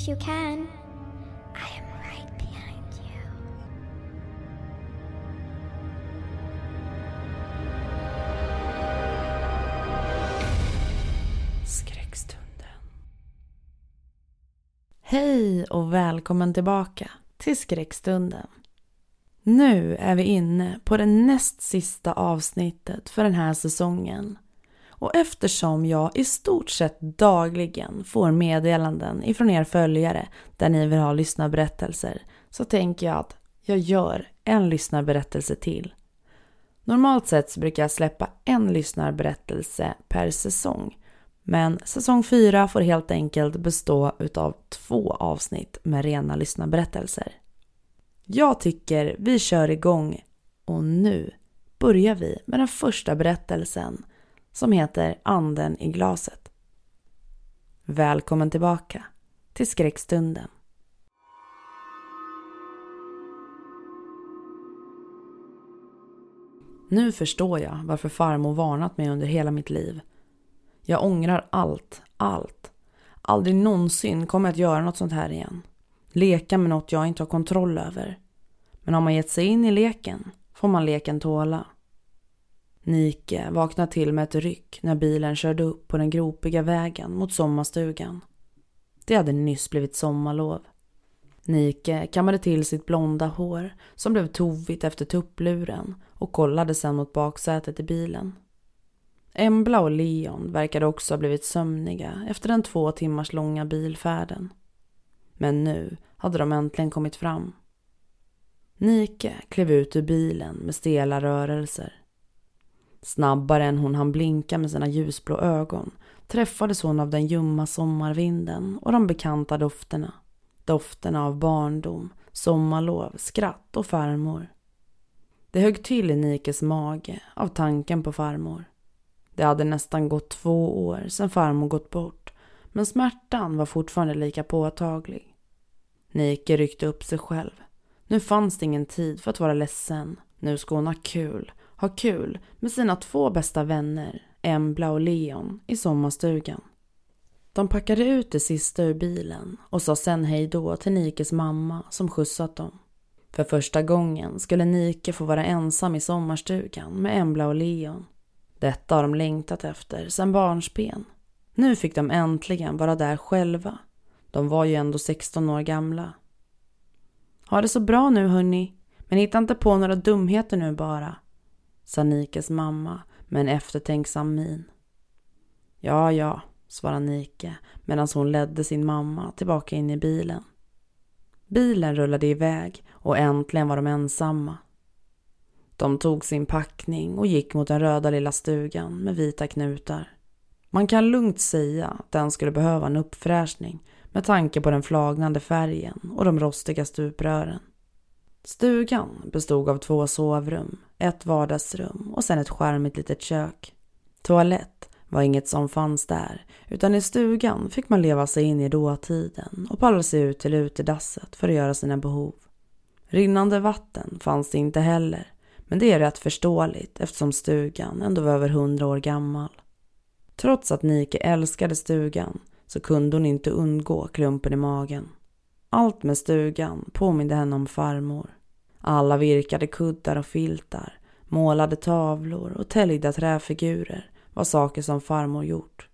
Catch you can. I am right behind you. Skräckstunden. Hej och välkommen tillbaka till Skräckstunden. Nu är vi inne på det näst sista avsnittet för den här säsongen. Och eftersom jag i stort sett dagligen får meddelanden ifrån er följare där ni vill ha lyssnarberättelser så tänker jag att jag gör en lyssnarberättelse till. Normalt sett så brukar jag släppa en lyssnarberättelse per säsong. Men säsong 4 får helt enkelt bestå utav två avsnitt med rena lyssnarberättelser. Jag tycker vi kör igång och nu börjar vi med den första berättelsen som heter Anden i glaset. Välkommen tillbaka till skräckstunden. Nu förstår jag varför farmor varnat mig under hela mitt liv. Jag ångrar allt, allt. Aldrig någonsin kommer jag att göra något sånt här igen. Leka med något jag inte har kontroll över. Men har man gett sig in i leken får man leken tåla. Nike vaknade till med ett ryck när bilen körde upp på den gropiga vägen mot sommarstugan. Det hade nyss blivit sommarlov. Nike kammade till sitt blonda hår som blev tovigt efter tuppluren och kollade sen mot baksätet i bilen. Embla och Leon verkade också ha blivit sömniga efter den två timmars långa bilfärden. Men nu hade de äntligen kommit fram. Nike klev ut ur bilen med stela rörelser. Snabbare än hon hann blinka med sina ljusblå ögon träffades hon av den ljumma sommarvinden och de bekanta dofterna. Dofterna av barndom, sommarlov, skratt och farmor. Det högg till i Nikes mage av tanken på farmor. Det hade nästan gått två år sedan farmor gått bort men smärtan var fortfarande lika påtaglig. Nike ryckte upp sig själv. Nu fanns det ingen tid för att vara ledsen. Nu ska hon ha kul ha kul med sina två bästa vänner, Embla och Leon, i sommarstugan. De packade ut det sista ur bilen och sa sen hej då till Nikes mamma som skjutsat dem. För första gången skulle Nike få vara ensam i sommarstugan med Embla och Leon. Detta har de längtat efter sedan barnsben. Nu fick de äntligen vara där själva. De var ju ändå 16 år gamla. Ha det så bra nu hörni, men hitta inte på några dumheter nu bara, sa Nikes mamma med en eftertänksam min. Ja, ja, svarade Nike medan hon ledde sin mamma tillbaka in i bilen. Bilen rullade iväg och äntligen var de ensamma. De tog sin packning och gick mot den röda lilla stugan med vita knutar. Man kan lugnt säga att den skulle behöva en uppfräschning med tanke på den flagnande färgen och de rostiga stuprören. Stugan bestod av två sovrum, ett vardagsrum och sen ett skärmigt litet kök. Toalett var inget som fanns där, utan i stugan fick man leva sig in i dåtiden och palla sig ut till utedasset för att göra sina behov. Rinnande vatten fanns det inte heller, men det är rätt förståeligt eftersom stugan ändå var över hundra år gammal. Trots att Nike älskade stugan så kunde hon inte undgå klumpen i magen. Allt med stugan påminde henne om farmor. Alla virkade kuddar och filtar, målade tavlor och täljda träfigurer var saker som farmor gjort.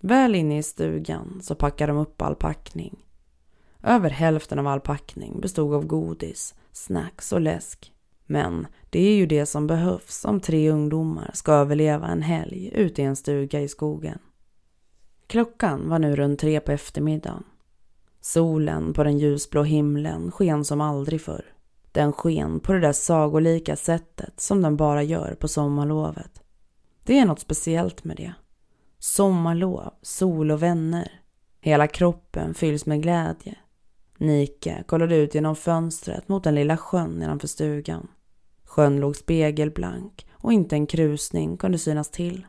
Väl inne i stugan så packade de upp all packning. Över hälften av all packning bestod av godis, snacks och läsk. Men det är ju det som behövs om tre ungdomar ska överleva en helg ute i en stuga i skogen. Klockan var nu runt tre på eftermiddagen. Solen på den ljusblå himlen sken som aldrig förr. Den sken på det där sagolika sättet som den bara gör på sommarlovet. Det är något speciellt med det. Sommarlov, sol och vänner. Hela kroppen fylls med glädje. Nike kollade ut genom fönstret mot den lilla sjön nedanför stugan. Sjön låg spegelblank och inte en krusning kunde synas till.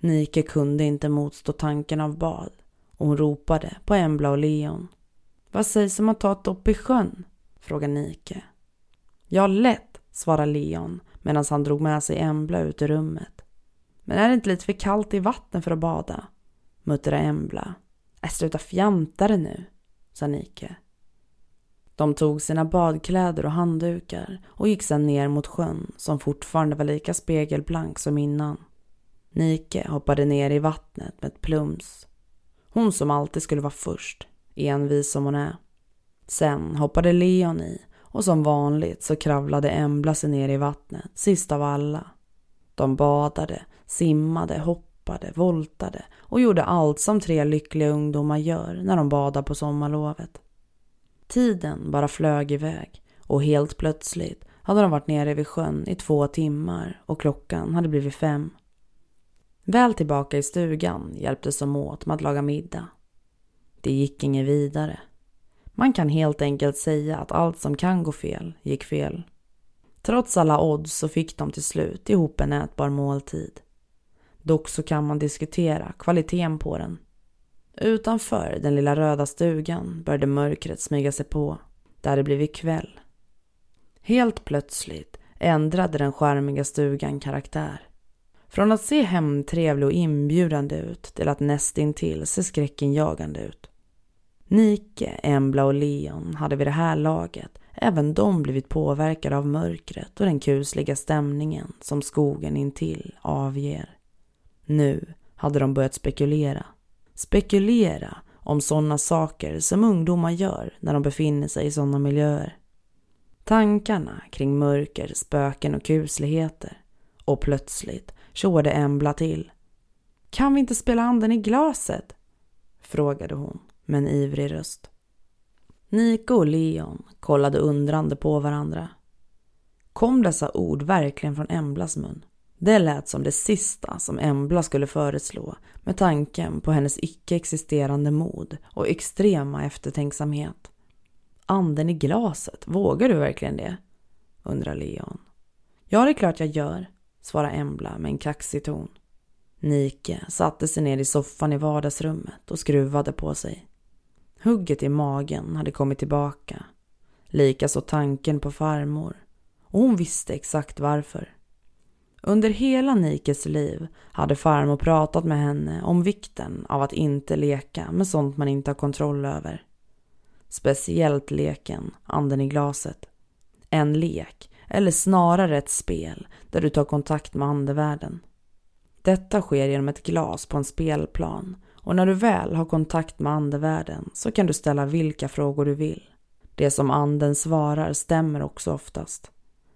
Nike kunde inte motstå tanken av bad och hon ropade på Embla och Leon. Vad sägs om att ta ett dopp i sjön? frågade Nike. Ja, lätt, svarade Leon medan han drog med sig Embla ut ur rummet. Men är det inte lite för kallt i vatten för att bada? muttrade Embla. Äh, sluta fjanta det nu, sa Nike. De tog sina badkläder och handdukar och gick sedan ner mot sjön som fortfarande var lika spegelblank som innan. Nike hoppade ner i vattnet med ett plums. Hon som alltid skulle vara först, envis som hon är. Sen hoppade Leon i och som vanligt så kravlade Embla sig ner i vattnet, sist av alla. De badade, simmade, hoppade, voltade och gjorde allt som tre lyckliga ungdomar gör när de badar på sommarlovet. Tiden bara flög iväg och helt plötsligt hade de varit nere vid sjön i två timmar och klockan hade blivit fem. Väl tillbaka i stugan hjälptes de åt med att laga middag. Det gick inget vidare. Man kan helt enkelt säga att allt som kan gå fel gick fel. Trots alla odds så fick de till slut ihop en ätbar måltid. Dock så kan man diskutera kvaliteten på den. Utanför den lilla röda stugan började mörkret smyga sig på. Där Det blivit kväll. Helt plötsligt ändrade den skärmiga stugan karaktär. Från att se hemtrevlig och inbjudande ut till att nästintill se skräckinjagande ut. Nike, Embla och Leon hade vid det här laget även de blivit påverkade av mörkret och den kusliga stämningen som skogen intill avger. Nu hade de börjat spekulera. Spekulera om sådana saker som ungdomar gör när de befinner sig i sådana miljöer. Tankarna kring mörker, spöken och kusligheter. Och plötsligt tjoade Embla till. Kan vi inte spela anden i glaset? Frågade hon med en ivrig röst. Nico och Leon kollade undrande på varandra. Kom dessa ord verkligen från Emblas mun? Det lät som det sista som Embla skulle föreslå med tanken på hennes icke-existerande mod och extrema eftertänksamhet. Anden i glaset, vågar du verkligen det? undrar Leon. Ja, det är klart jag gör, svarar Embla med en kaxig ton. Nike satte sig ner i soffan i vardagsrummet och skruvade på sig. Hugget i magen hade kommit tillbaka. Likaså tanken på farmor. Och hon visste exakt varför. Under hela Nikes liv hade farmor pratat med henne om vikten av att inte leka med sånt man inte har kontroll över. Speciellt leken Anden i glaset. En lek, eller snarare ett spel, där du tar kontakt med andevärlden. Detta sker genom ett glas på en spelplan och när du väl har kontakt med andevärlden så kan du ställa vilka frågor du vill. Det som anden svarar stämmer också oftast.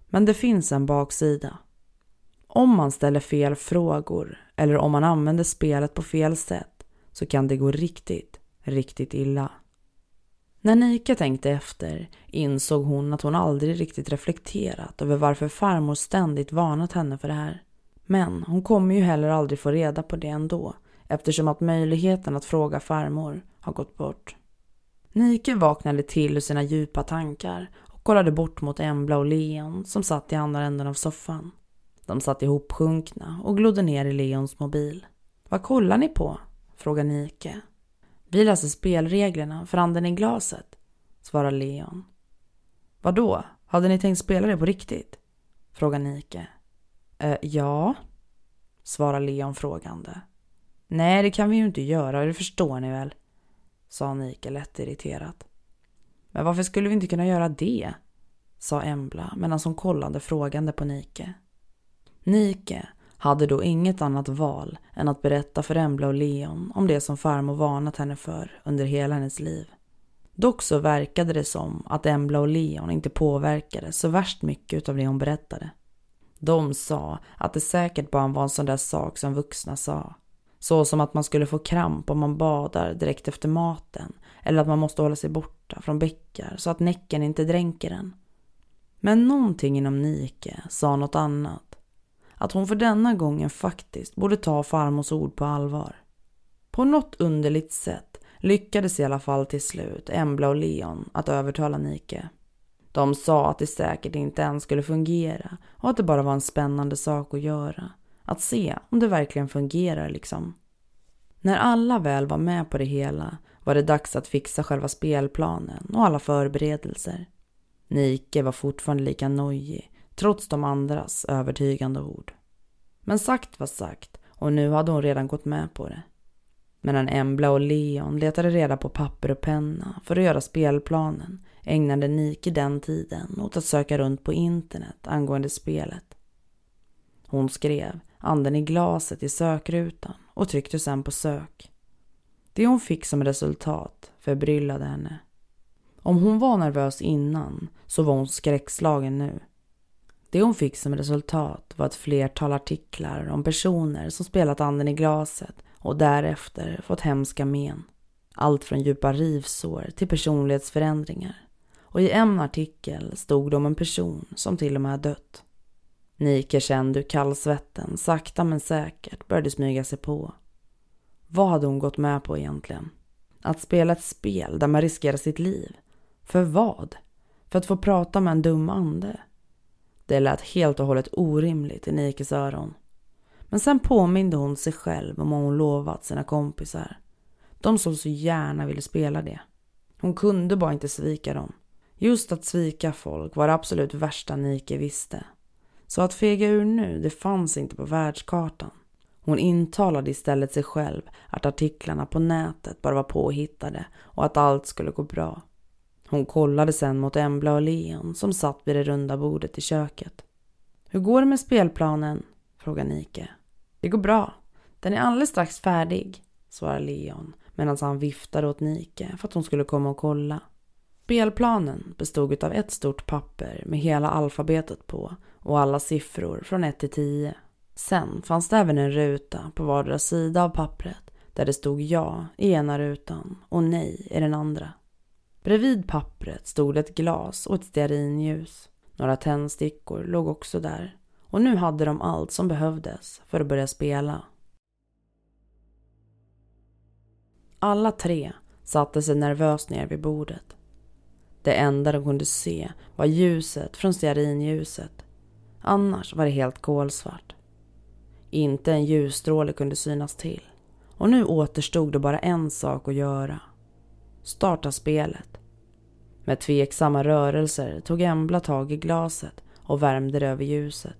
Men det finns en baksida. Om man ställer fel frågor eller om man använder spelet på fel sätt så kan det gå riktigt, riktigt illa. När Nika tänkte efter insåg hon att hon aldrig riktigt reflekterat över varför farmor ständigt varnat henne för det här. Men hon kommer ju heller aldrig få reda på det ändå eftersom att möjligheten att fråga farmor har gått bort. Nike vaknade till ur sina djupa tankar och kollade bort mot Embla och Leon som satt i andra änden av soffan. De satt ihopsjunkna och glodde ner i Leons mobil. Vad kollar ni på? frågade Nike. Vi läser spelreglerna för anden i glaset, svarar Leon. Vadå? Hade ni tänkt spela det på riktigt? frågar Nike. Eh, ja, svarar Leon frågande. Nej, det kan vi ju inte göra, det förstår ni väl, sa Nike lätt irriterat. Men varför skulle vi inte kunna göra det? sa Embla medan hon kollade frågande på Nike. Nike hade då inget annat val än att berätta för Embla och Leon om det som farmor varnat henne för under hela hennes liv. Dock så verkade det som att Embla och Leon inte påverkades så värst mycket av det hon berättade. De sa att det säkert bara var en sån där sak som vuxna sa. Så som att man skulle få kramp om man badar direkt efter maten eller att man måste hålla sig borta från bäckar så att näcken inte dränker en. Men någonting inom Nike sa något annat. Att hon för denna gången faktiskt borde ta farmors ord på allvar. På något underligt sätt lyckades i alla fall till slut Embla och Leon att övertala Nike. De sa att det säkert inte ens skulle fungera och att det bara var en spännande sak att göra. Att se om det verkligen fungerar liksom. När alla väl var med på det hela var det dags att fixa själva spelplanen och alla förberedelser. Nike var fortfarande lika nojig, trots de andras övertygande ord. Men sagt var sagt och nu hade hon redan gått med på det. Medan Embla och Leon letade reda på papper och penna för att göra spelplanen ägnade Nike den tiden åt att söka runt på internet angående spelet. Hon skrev anden i glaset i sökrutan och tryckte sedan på sök. Det hon fick som resultat förbryllade henne. Om hon var nervös innan så var hon skräckslagen nu. Det hon fick som resultat var ett flertal artiklar om personer som spelat anden i glaset och därefter fått hemska men. Allt från djupa rivsår till personlighetsförändringar. Och i en artikel stod det om en person som till och med dött. Nike kände hur kallsvetten sakta men säkert började smyga sig på. Vad hade hon gått med på egentligen? Att spela ett spel där man riskerar sitt liv? För vad? För att få prata med en dum ande? Det lät helt och hållet orimligt i Nikes öron. Men sen påminde hon sig själv om vad hon lovat sina kompisar. De som så gärna ville spela det. Hon kunde bara inte svika dem. Just att svika folk var det absolut värsta Nike visste. Så att fega ur nu, det fanns inte på världskartan. Hon intalade istället sig själv att artiklarna på nätet bara var påhittade och att allt skulle gå bra. Hon kollade sen mot Embla och Leon som satt vid det runda bordet i köket. Hur går det med spelplanen? frågar Nike. Det går bra. Den är alldeles strax färdig, svarar Leon medan han viftade åt Nike för att hon skulle komma och kolla. Spelplanen bestod av ett stort papper med hela alfabetet på och alla siffror från 1 till 10. Sen fanns det även en ruta på vardera sida av pappret där det stod ja i ena rutan och nej i den andra. Bredvid pappret stod ett glas och ett stearinljus. Några tändstickor låg också där och nu hade de allt som behövdes för att börja spela. Alla tre satte sig nervöst ner vid bordet. Det enda de kunde se var ljuset från stearinljuset. Annars var det helt kolsvart. Inte en ljusstråle kunde synas till. Och nu återstod det bara en sak att göra. Starta spelet. Med tveksamma rörelser tog Embla tag i glaset och värmde det över ljuset.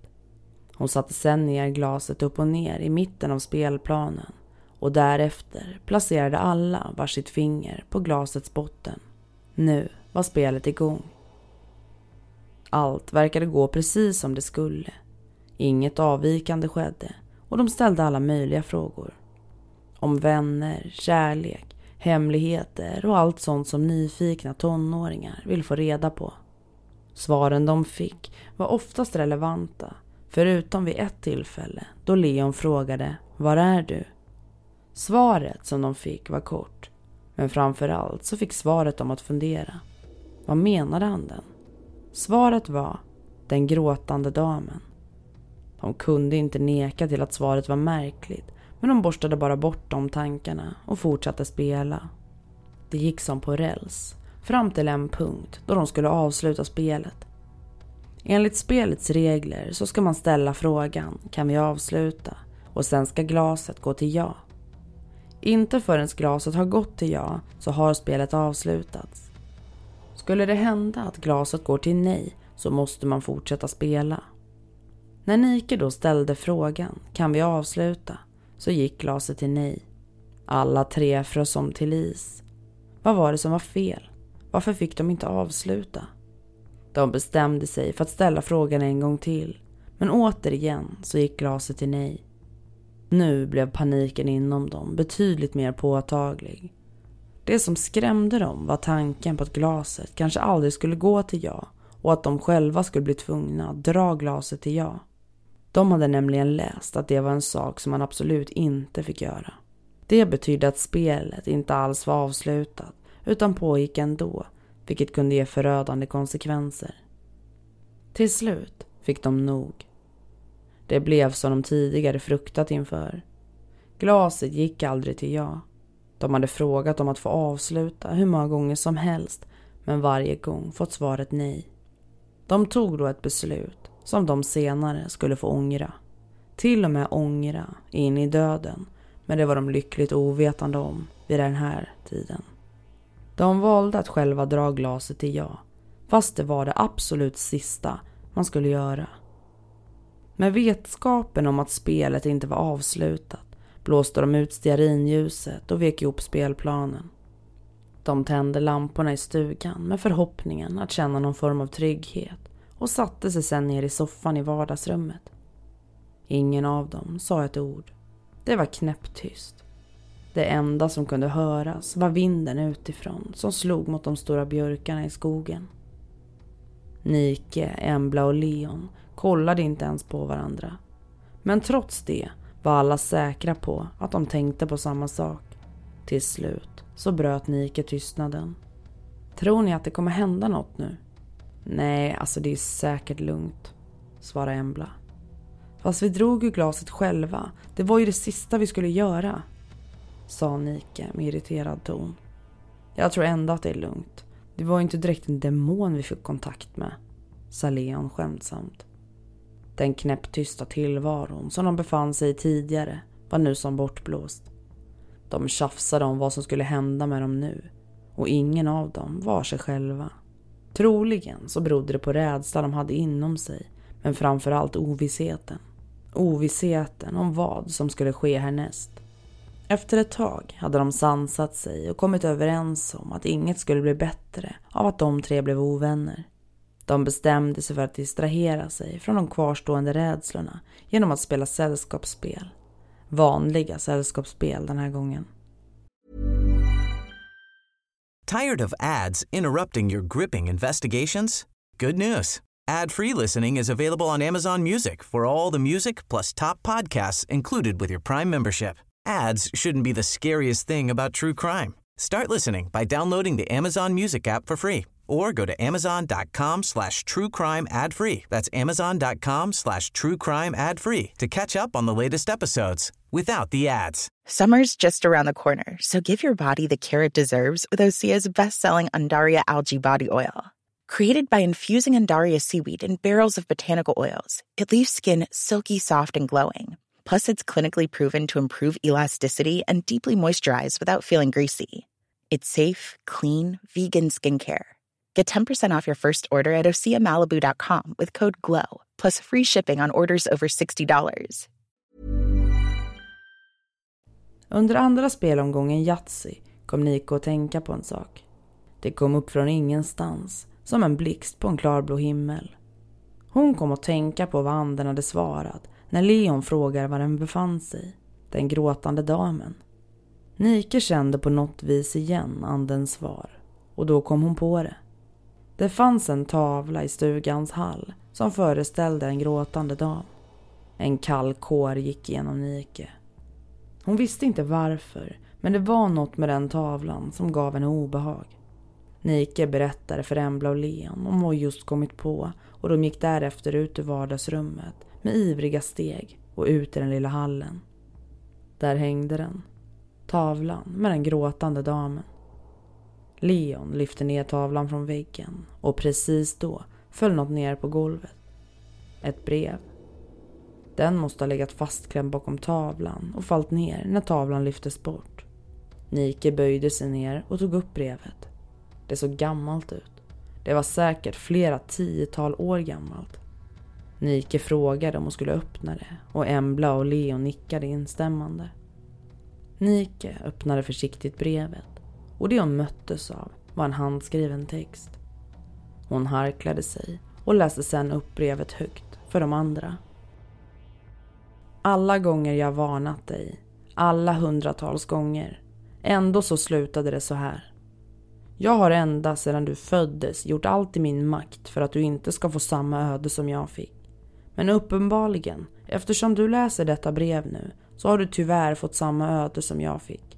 Hon satte sen ner glaset upp och ner i mitten av spelplanen och därefter placerade alla varsitt finger på glasets botten. Nu var spelet igång. Allt verkade gå precis som det skulle. Inget avvikande skedde och de ställde alla möjliga frågor. Om vänner, kärlek, hemligheter och allt sånt som nyfikna tonåringar vill få reda på. Svaren de fick var oftast relevanta, förutom vid ett tillfälle då Leon frågade Var är du? Svaret som de fick var kort, men framförallt så fick svaret dem att fundera. Vad menade han den? Svaret var den gråtande damen. De kunde inte neka till att svaret var märkligt men de borstade bara bort de tankarna och fortsatte spela. Det gick som på räls, fram till en punkt då de skulle avsluta spelet. Enligt spelets regler så ska man ställa frågan kan vi avsluta och sen ska glaset gå till ja. Inte förrän glaset har gått till ja så har spelet avslutats. Skulle det hända att glaset går till nej så måste man fortsätta spela. När Nike då ställde frågan kan vi avsluta så gick glaset till nej. Alla tre frös om till is. Vad var det som var fel? Varför fick de inte avsluta? De bestämde sig för att ställa frågan en gång till. Men återigen så gick glaset till nej. Nu blev paniken inom dem betydligt mer påtaglig. Det som skrämde dem var tanken på att glaset kanske aldrig skulle gå till ja och att de själva skulle bli tvungna att dra glaset till ja. De hade nämligen läst att det var en sak som man absolut inte fick göra. Det betydde att spelet inte alls var avslutat utan pågick ändå, vilket kunde ge förödande konsekvenser. Till slut fick de nog. Det blev som de tidigare fruktat inför. Glaset gick aldrig till ja. De hade frågat om att få avsluta hur många gånger som helst men varje gång fått svaret nej. De tog då ett beslut som de senare skulle få ångra. Till och med ångra in i döden men det var de lyckligt ovetande om vid den här tiden. De valde att själva dra glaset till ja fast det var det absolut sista man skulle göra. Med vetskapen om att spelet inte var avslutat blåste de ut stearinljuset och vek ihop spelplanen. De tände lamporna i stugan med förhoppningen att känna någon form av trygghet och satte sig sedan ner i soffan i vardagsrummet. Ingen av dem sa ett ord. Det var knäpptyst. Det enda som kunde höras var vinden utifrån som slog mot de stora björkarna i skogen. Nike, Embla och Leon kollade inte ens på varandra. Men trots det var alla säkra på att de tänkte på samma sak. Till slut så bröt Nike tystnaden. Tror ni att det kommer hända något nu? Nej, alltså det är säkert lugnt, svarade Embla. Fast vi drog ju glaset själva. Det var ju det sista vi skulle göra, sa Nike med irriterad ton. Jag tror ändå att det är lugnt. Det var ju inte direkt en demon vi fick kontakt med, sa Leon skämtsamt. Den knäpptysta tillvaron som de befann sig i tidigare var nu som bortblåst. De tjafsade om vad som skulle hända med dem nu och ingen av dem var sig själva. Troligen så berodde det på rädsla de hade inom sig men framförallt ovissheten. Ovissheten om vad som skulle ske härnäst. Efter ett tag hade de sansat sig och kommit överens om att inget skulle bli bättre av att de tre blev ovänner. De bestämde sig för att distrahera sig från de kvarstående rädslorna genom att spela sällskapsspel. Vanliga sällskapsspel den här gången. Tired of ads interrupting your gripping investigations? Good news. Ad-free listening is available on Amazon Music for all the music plus top podcasts included with your Prime membership. Ads shouldn't be the scariest thing about true crime. Start listening by downloading the Amazon Music app for free or go to amazon.com slash true crime ad free. That's amazon.com slash true crime ad free to catch up on the latest episodes without the ads. Summer's just around the corner, so give your body the care it deserves with Osea's best-selling Andaria Algae Body Oil. Created by infusing Andaria seaweed in barrels of botanical oils, it leaves skin silky soft and glowing. Plus, it's clinically proven to improve elasticity and deeply moisturize without feeling greasy. It's safe, clean, vegan skincare. Get 10% off your first order at oseamalibu.com with code GLOW, plus free shipping on orders over $60. Under andra spelomgången Yatzy kom Nico att tänka på en sak. Det kom upp från ingenstans, som en blixt på en klarblå himmel. Hon kom att tänka på vad anden hade svarat när Leon frågade var den befann sig. Den gråtande damen. Nike kände på något vis igen andens svar och då kom hon på det. Det fanns en tavla i stugans hall som föreställde en gråtande dam. En kall kår gick genom Nike. Hon visste inte varför, men det var något med den tavlan som gav henne obehag. Nike berättade för Embla och Leon om vad just kommit på och de gick därefter ut ur vardagsrummet med ivriga steg och ut i den lilla hallen. Där hängde den. Tavlan med den gråtande damen. Leon lyfte ner tavlan från väggen och precis då föll något ner på golvet. Ett brev. Den måste ha legat fastklämd bakom tavlan och fallit ner när tavlan lyftes bort. Nike böjde sig ner och tog upp brevet. Det såg gammalt ut. Det var säkert flera tiotal år gammalt. Nike frågade om hon skulle öppna det och Embla och Leon nickade instämmande. Nike öppnade försiktigt brevet och det hon möttes av var en handskriven text. Hon harklade sig och läste sedan upp brevet högt för de andra. Alla gånger jag varnat dig, alla hundratals gånger. Ändå så slutade det så här. Jag har ända sedan du föddes gjort allt i min makt för att du inte ska få samma öde som jag fick. Men uppenbarligen, eftersom du läser detta brev nu, så har du tyvärr fått samma öde som jag fick.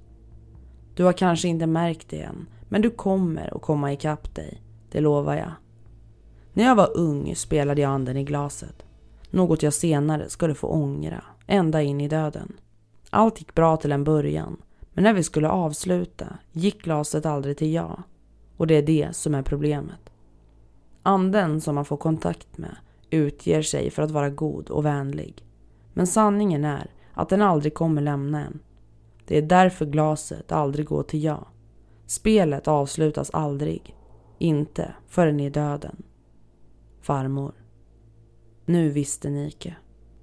Du har kanske inte märkt det än, men du kommer att komma ikapp dig. Det lovar jag. När jag var ung spelade jag anden i glaset. Något jag senare skulle få ångra, ända in i döden. Allt gick bra till en början, men när vi skulle avsluta gick glaset aldrig till ja. Och det är det som är problemet. Anden som man får kontakt med utger sig för att vara god och vänlig. Men sanningen är att den aldrig kommer lämna en. Det är därför glaset aldrig går till ja. Spelet avslutas aldrig. Inte förrän i döden. Farmor. Nu visste Nike.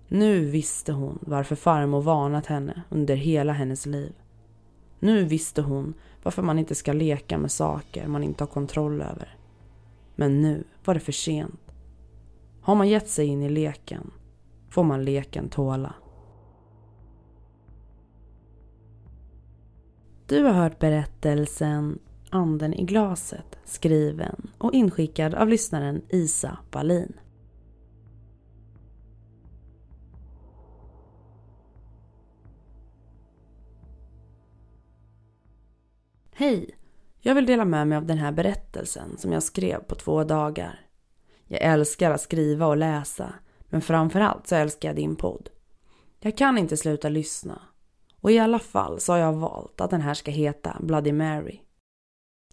Nu visste hon varför farmor varnat henne under hela hennes liv. Nu visste hon varför man inte ska leka med saker man inte har kontroll över. Men nu var det för sent. Har man gett sig in i leken får man leken tåla. Du har hört berättelsen Anden i glaset skriven och inskickad av lyssnaren Isa Wallin. Hej! Jag vill dela med mig av den här berättelsen som jag skrev på två dagar. Jag älskar att skriva och läsa, men framförallt så älskar jag din podd. Jag kan inte sluta lyssna. Och i alla fall så har jag valt att den här ska heta Bloody Mary.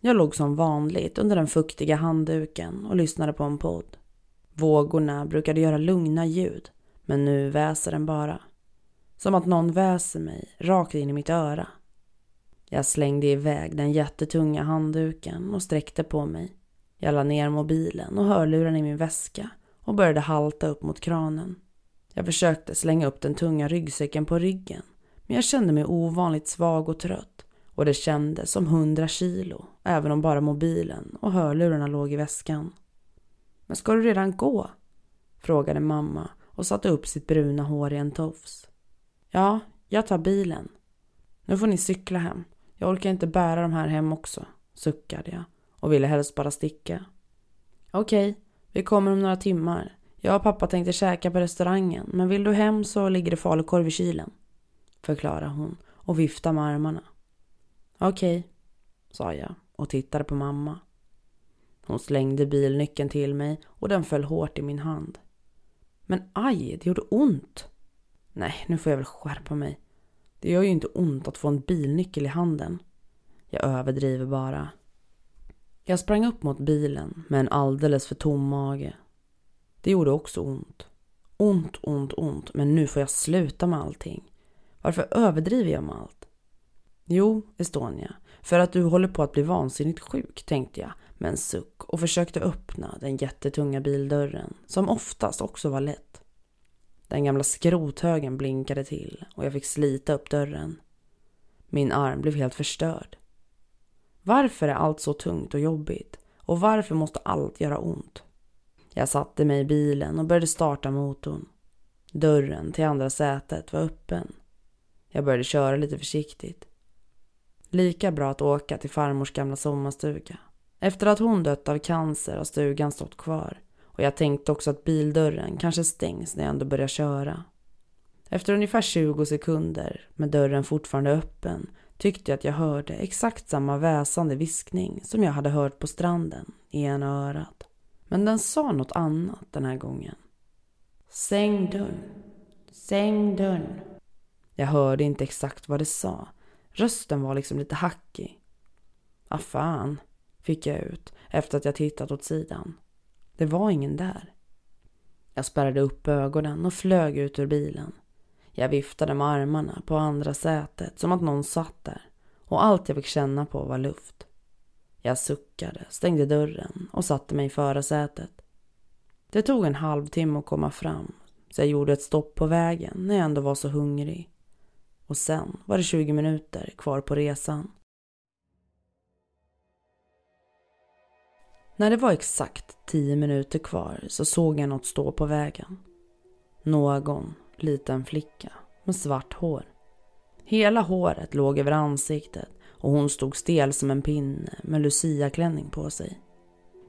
Jag låg som vanligt under den fuktiga handduken och lyssnade på en podd. Vågorna brukade göra lugna ljud, men nu väser den bara. Som att någon väser mig rakt in i mitt öra. Jag slängde iväg den jättetunga handduken och sträckte på mig. Jag la ner mobilen och hörluren i min väska och började halta upp mot kranen. Jag försökte slänga upp den tunga ryggsäcken på ryggen men jag kände mig ovanligt svag och trött och det kändes som hundra kilo även om bara mobilen och hörlurarna låg i väskan. Men ska du redan gå? frågade mamma och satte upp sitt bruna hår i en tofs. Ja, jag tar bilen. Nu får ni cykla hem. Jag orkar inte bära de här hem också, suckade jag och ville helst bara sticka. Okej, vi kommer om några timmar. Jag och pappa tänkte käka på restaurangen, men vill du hem så ligger det falukorv i kylen. Förklarade hon och viftade med armarna. Okej, sa jag och tittade på mamma. Hon slängde bilnyckeln till mig och den föll hårt i min hand. Men aj, det gjorde ont. Nej, nu får jag väl skärpa mig. Det gör ju inte ont att få en bilnyckel i handen. Jag överdriver bara. Jag sprang upp mot bilen med en alldeles för tom mage. Det gjorde också ont. Ont, ont, ont, men nu får jag sluta med allting. Varför överdriver jag med allt? Jo, Estonia, för att du håller på att bli vansinnigt sjuk, tänkte jag med en suck och försökte öppna den jättetunga bildörren, som oftast också var lätt. Den gamla skrothögen blinkade till och jag fick slita upp dörren. Min arm blev helt förstörd. Varför är allt så tungt och jobbigt? Och varför måste allt göra ont? Jag satte mig i bilen och började starta motorn. Dörren till andra sätet var öppen. Jag började köra lite försiktigt. Lika bra att åka till farmors gamla sommarstuga. Efter att hon dött av cancer har stugan stått kvar och jag tänkte också att bildörren kanske stängs när jag ändå börjar köra. Efter ungefär 20 sekunder med dörren fortfarande öppen tyckte jag att jag hörde exakt samma väsande viskning som jag hade hört på stranden i ena örat. Men den sa något annat den här gången. Sängdörren, dörren. Dörren. Jag hörde inte exakt vad det sa. Rösten var liksom lite hackig. Ah fan, fick jag ut efter att jag tittat åt sidan. Det var ingen där. Jag spärrade upp ögonen och flög ut ur bilen. Jag viftade med armarna på andra sätet som att någon satt där och allt jag fick känna på var luft. Jag suckade, stängde dörren och satte mig i förarsätet. Det tog en halvtimme att komma fram så jag gjorde ett stopp på vägen när jag ändå var så hungrig. Och sen var det 20 minuter kvar på resan. När det var exakt 10 minuter kvar så såg jag något stå på vägen. Någon liten flicka med svart hår. Hela håret låg över ansiktet och hon stod stel som en pinne med Lucia-klänning på sig.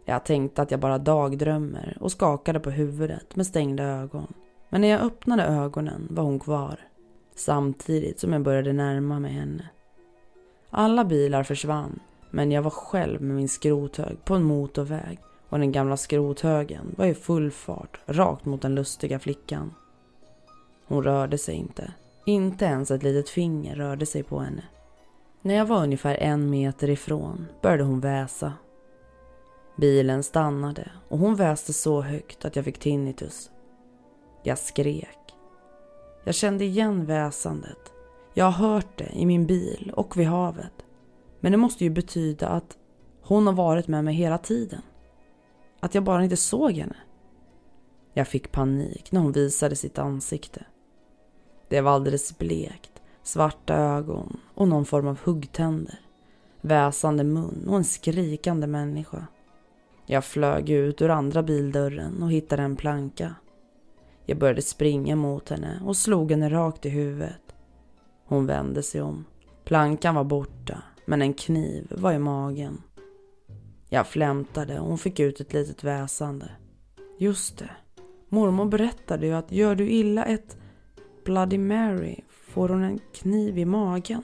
Jag tänkte att jag bara dagdrömmer och skakade på huvudet med stängda ögon. Men när jag öppnade ögonen var hon kvar. Samtidigt som jag började närma mig henne. Alla bilar försvann, men jag var själv med min skrothög på en motorväg och den gamla skrothögen var i full fart rakt mot den lustiga flickan. Hon rörde sig inte. Inte ens ett litet finger rörde sig på henne. När jag var ungefär en meter ifrån började hon väsa. Bilen stannade och hon väste så högt att jag fick tinnitus. Jag skrek. Jag kände igen väsandet. Jag har hört det i min bil och vid havet. Men det måste ju betyda att hon har varit med mig hela tiden. Att jag bara inte såg henne. Jag fick panik när hon visade sitt ansikte. Det var alldeles blekt, svarta ögon och någon form av huggtänder. Väsande mun och en skrikande människa. Jag flög ut ur andra bildörren och hittade en planka. Jag började springa mot henne och slog henne rakt i huvudet. Hon vände sig om. Plankan var borta, men en kniv var i magen. Jag flämtade och hon fick ut ett litet väsande. Just det. Mormor berättade ju att gör du illa ett Bloody Mary får hon en kniv i magen.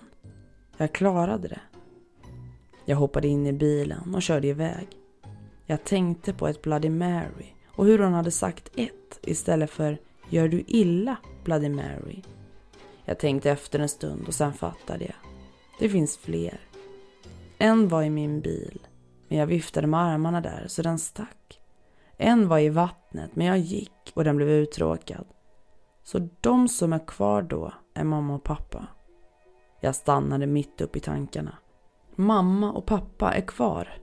Jag klarade det. Jag hoppade in i bilen och körde iväg. Jag tänkte på ett Bloody Mary och hur hon hade sagt ett istället för Gör du illa Bloody Mary? Jag tänkte efter en stund och sen fattade jag. Det finns fler. En var i min bil, men jag viftade med armarna där så den stack. En var i vattnet, men jag gick och den blev uttråkad. Så de som är kvar då är mamma och pappa. Jag stannade mitt upp i tankarna. Mamma och pappa är kvar.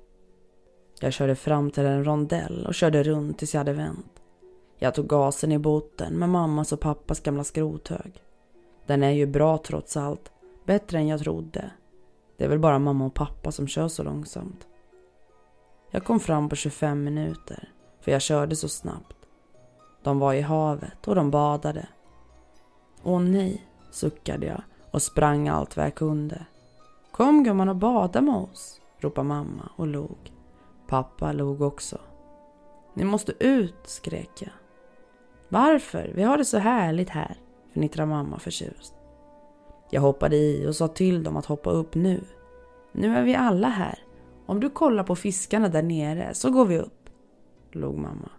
Jag körde fram till en rondell och körde runt tills jag hade vänt. Jag tog gasen i botten med mammas och pappas gamla skrothög. Den är ju bra trots allt. Bättre än jag trodde. Det är väl bara mamma och pappa som kör så långsamt. Jag kom fram på 25 minuter, för jag körde så snabbt. De var i havet och de badade. Åh nej, suckade jag och sprang allt vad jag kunde. Kom gumman och bada med oss, ropade mamma och log. Pappa log också. Ni måste ut, skrek jag. Varför? Vi har det så härligt här, fnittrade mamma förtjust. Jag hoppade i och sa till dem att hoppa upp nu. Nu är vi alla här. Om du kollar på fiskarna där nere så går vi upp, log mamma.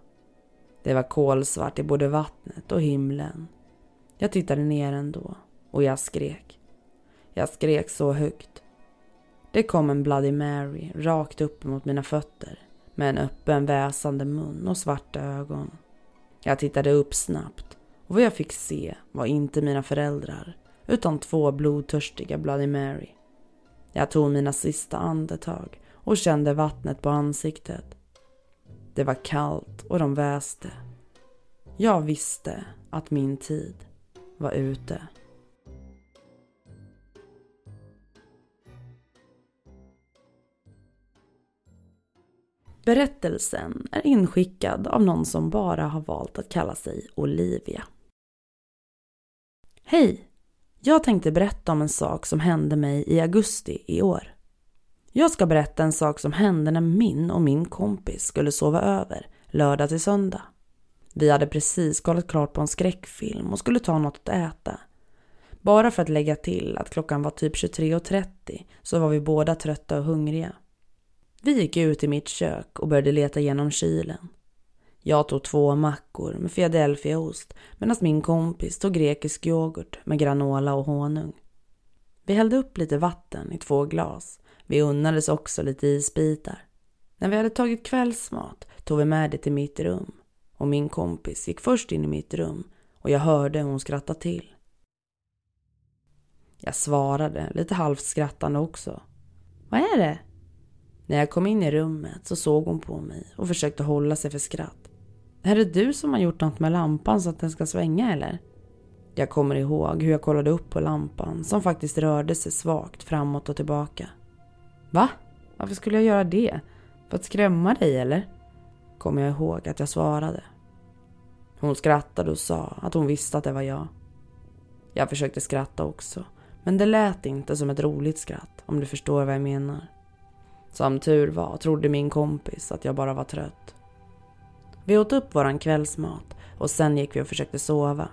Det var kolsvart i både vattnet och himlen. Jag tittade ner ändå och jag skrek. Jag skrek så högt. Det kom en Bloody Mary rakt upp mot mina fötter med en öppen väsande mun och svarta ögon. Jag tittade upp snabbt och vad jag fick se var inte mina föräldrar utan två blodtörstiga Bloody Mary. Jag tog mina sista andetag och kände vattnet på ansiktet. Det var kallt och de väste. Jag visste att min tid var ute. Berättelsen är inskickad av någon som bara har valt att kalla sig Olivia. Hej! Jag tänkte berätta om en sak som hände mig i augusti i år. Jag ska berätta en sak som hände när min och min kompis skulle sova över lördag till söndag. Vi hade precis kollat klart på en skräckfilm och skulle ta något att äta. Bara för att lägga till att klockan var typ 23.30 så var vi båda trötta och hungriga. Vi gick ut i mitt kök och började leta igenom kylen. Jag tog två mackor med Philadelphiaost medan min kompis tog grekisk yoghurt med granola och honung. Vi hällde upp lite vatten i två glas. Vi unnades också lite isbitar. När vi hade tagit kvällsmat tog vi med det till mitt rum och min kompis gick först in i mitt rum och jag hörde hon skratta till. Jag svarade, lite halvt skrattande också. Vad är det? När jag kom in i rummet så såg hon på mig och försökte hålla sig för skratt. Är det du som har gjort något med lampan så att den ska svänga eller? Jag kommer ihåg hur jag kollade upp på lampan som faktiskt rörde sig svagt framåt och tillbaka. Va? Varför skulle jag göra det? För att skrämma dig eller? Kommer jag ihåg att jag svarade. Hon skrattade och sa att hon visste att det var jag. Jag försökte skratta också, men det lät inte som ett roligt skratt om du förstår vad jag menar. Som tur var trodde min kompis att jag bara var trött. Vi åt upp våran kvällsmat och sen gick vi och försökte sova.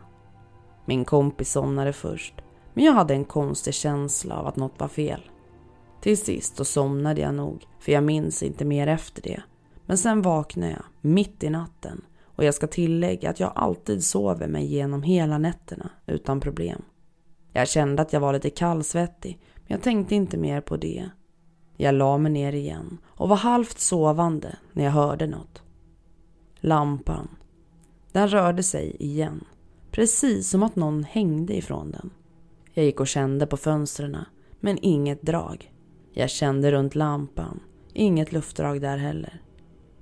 Min kompis somnade först, men jag hade en konstig känsla av att något var fel. Till sist så somnade jag nog, för jag minns inte mer efter det. Men sen vaknade jag, mitt i natten, och jag ska tillägga att jag alltid sover mig igenom hela nätterna utan problem. Jag kände att jag var lite kallsvettig, men jag tänkte inte mer på det. Jag la mig ner igen och var halvt sovande när jag hörde något. Lampan. Den rörde sig igen, precis som att någon hängde ifrån den. Jag gick och kände på fönstren, men inget drag. Jag kände runt lampan, inget luftdrag där heller.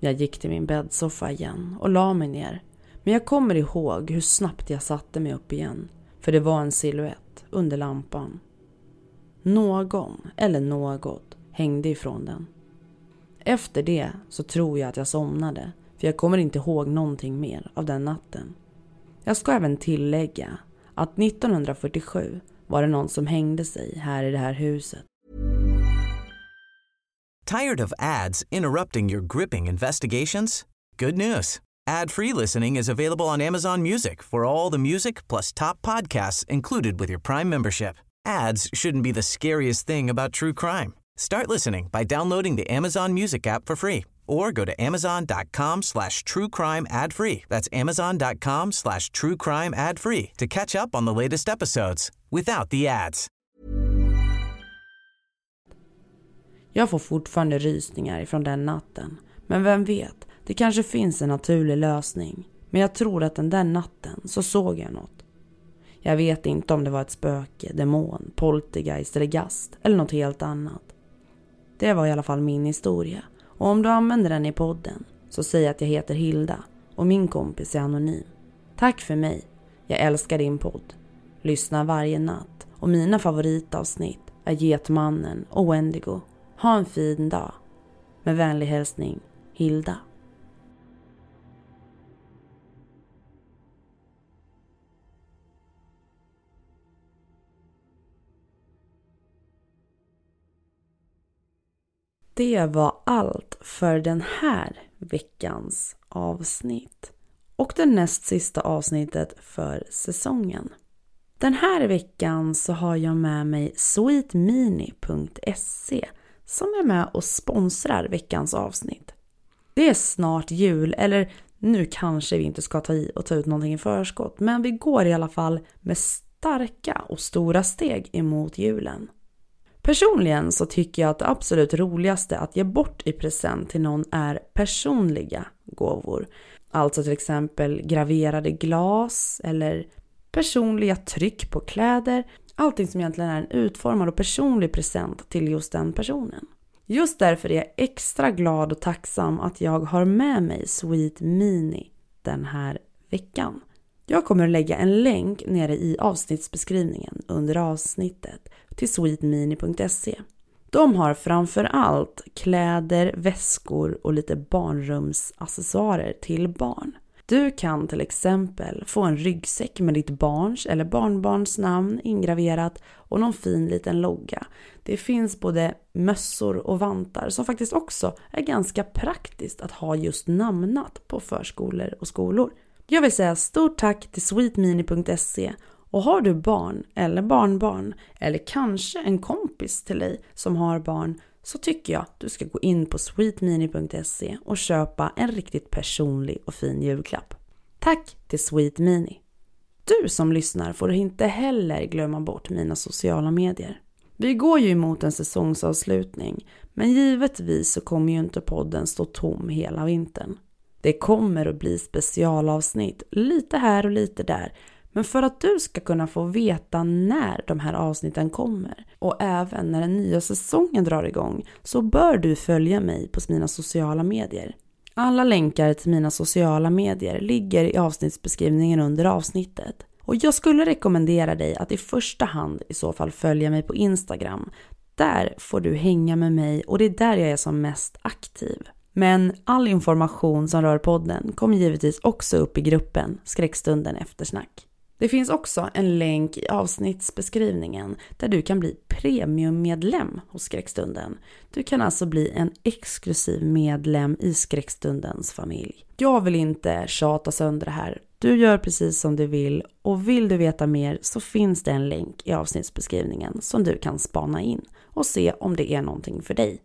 Jag gick till min bäddsoffa igen och la mig ner. Men jag kommer ihåg hur snabbt jag satte mig upp igen. För det var en siluett under lampan. Någon, eller något, hängde ifrån den. Efter det så tror jag att jag somnade. För jag kommer inte ihåg någonting mer av den natten. Jag ska även tillägga att 1947 var det någon som hängde sig här i det här huset. Tired of ads interrupting your gripping investigations? Good news. Ad-free listening is available on Amazon Music for all the music plus top podcasts included with your Prime membership. Ads shouldn't be the scariest thing about true crime. Start listening by downloading the Amazon Music app for free or go to amazon.com slash truecrime ad free. That's amazon.com slash truecrime ad free to catch up on the latest episodes without the ads. Jag får fortfarande rysningar ifrån den natten. Men vem vet, det kanske finns en naturlig lösning. Men jag tror att den där natten så såg jag något. Jag vet inte om det var ett spöke, demon, poltergeist eller gast eller något helt annat. Det var i alla fall min historia. Och om du använder den i podden så säg att jag heter Hilda och min kompis är anonym. Tack för mig. Jag älskar din podd. Lyssnar varje natt och mina favoritavsnitt är Getmannen och Wendigo. Ha en fin dag. Med vänlig hälsning, Hilda. Det var allt för den här veckans avsnitt. Och det näst sista avsnittet för säsongen. Den här veckan så har jag med mig sweetmini.se som är med och sponsrar veckans avsnitt. Det är snart jul, eller nu kanske vi inte ska ta i och ta ut någonting i förskott, men vi går i alla fall med starka och stora steg emot julen. Personligen så tycker jag att det absolut roligaste att ge bort i present till någon är personliga gåvor. Alltså till exempel graverade glas eller personliga tryck på kläder. Allting som egentligen är en utformad och personlig present till just den personen. Just därför är jag extra glad och tacksam att jag har med mig Sweet Mini den här veckan. Jag kommer att lägga en länk nere i avsnittsbeskrivningen under avsnittet till sweetmini.se. De har framför allt kläder, väskor och lite barnrumsaccessoarer till barn. Du kan till exempel få en ryggsäck med ditt barns eller barnbarns namn ingraverat och någon fin liten logga. Det finns både mössor och vantar som faktiskt också är ganska praktiskt att ha just namnat på förskolor och skolor. Jag vill säga stort tack till sweetmini.se och har du barn eller barnbarn eller kanske en kompis till dig som har barn så tycker jag du ska gå in på sweetmini.se och köpa en riktigt personlig och fin julklapp. Tack till SweetMini. Du som lyssnar får inte heller glömma bort mina sociala medier. Vi går ju emot en säsongsavslutning, men givetvis så kommer ju inte podden stå tom hela vintern. Det kommer att bli specialavsnitt, lite här och lite där, men för att du ska kunna få veta när de här avsnitten kommer och även när den nya säsongen drar igång så bör du följa mig på mina sociala medier. Alla länkar till mina sociala medier ligger i avsnittsbeskrivningen under avsnittet. Och jag skulle rekommendera dig att i första hand i så fall följa mig på Instagram. Där får du hänga med mig och det är där jag är som mest aktiv. Men all information som rör podden kommer givetvis också upp i gruppen Skräckstunden eftersnack. Det finns också en länk i avsnittsbeskrivningen där du kan bli premiummedlem hos Skräckstunden. Du kan alltså bli en exklusiv medlem i Skräckstundens familj. Jag vill inte tjata sönder det här. Du gör precis som du vill och vill du veta mer så finns det en länk i avsnittsbeskrivningen som du kan spana in och se om det är någonting för dig.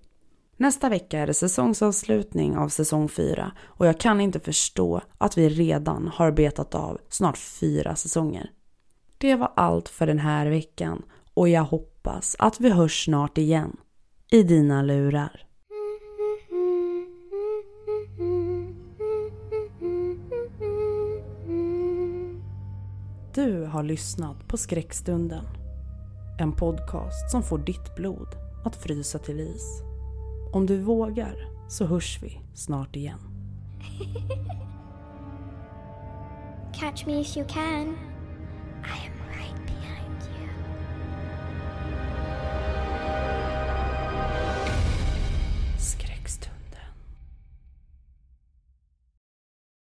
Nästa vecka är det säsongsavslutning av säsong 4 och jag kan inte förstå att vi redan har betat av snart fyra säsonger. Det var allt för den här veckan och jag hoppas att vi hörs snart igen i dina lurar. Du har lyssnat på Skräckstunden. En podcast som får ditt blod att frysa till is. Om du vågar så hörs vi snart igen. Catch me if you can. I am right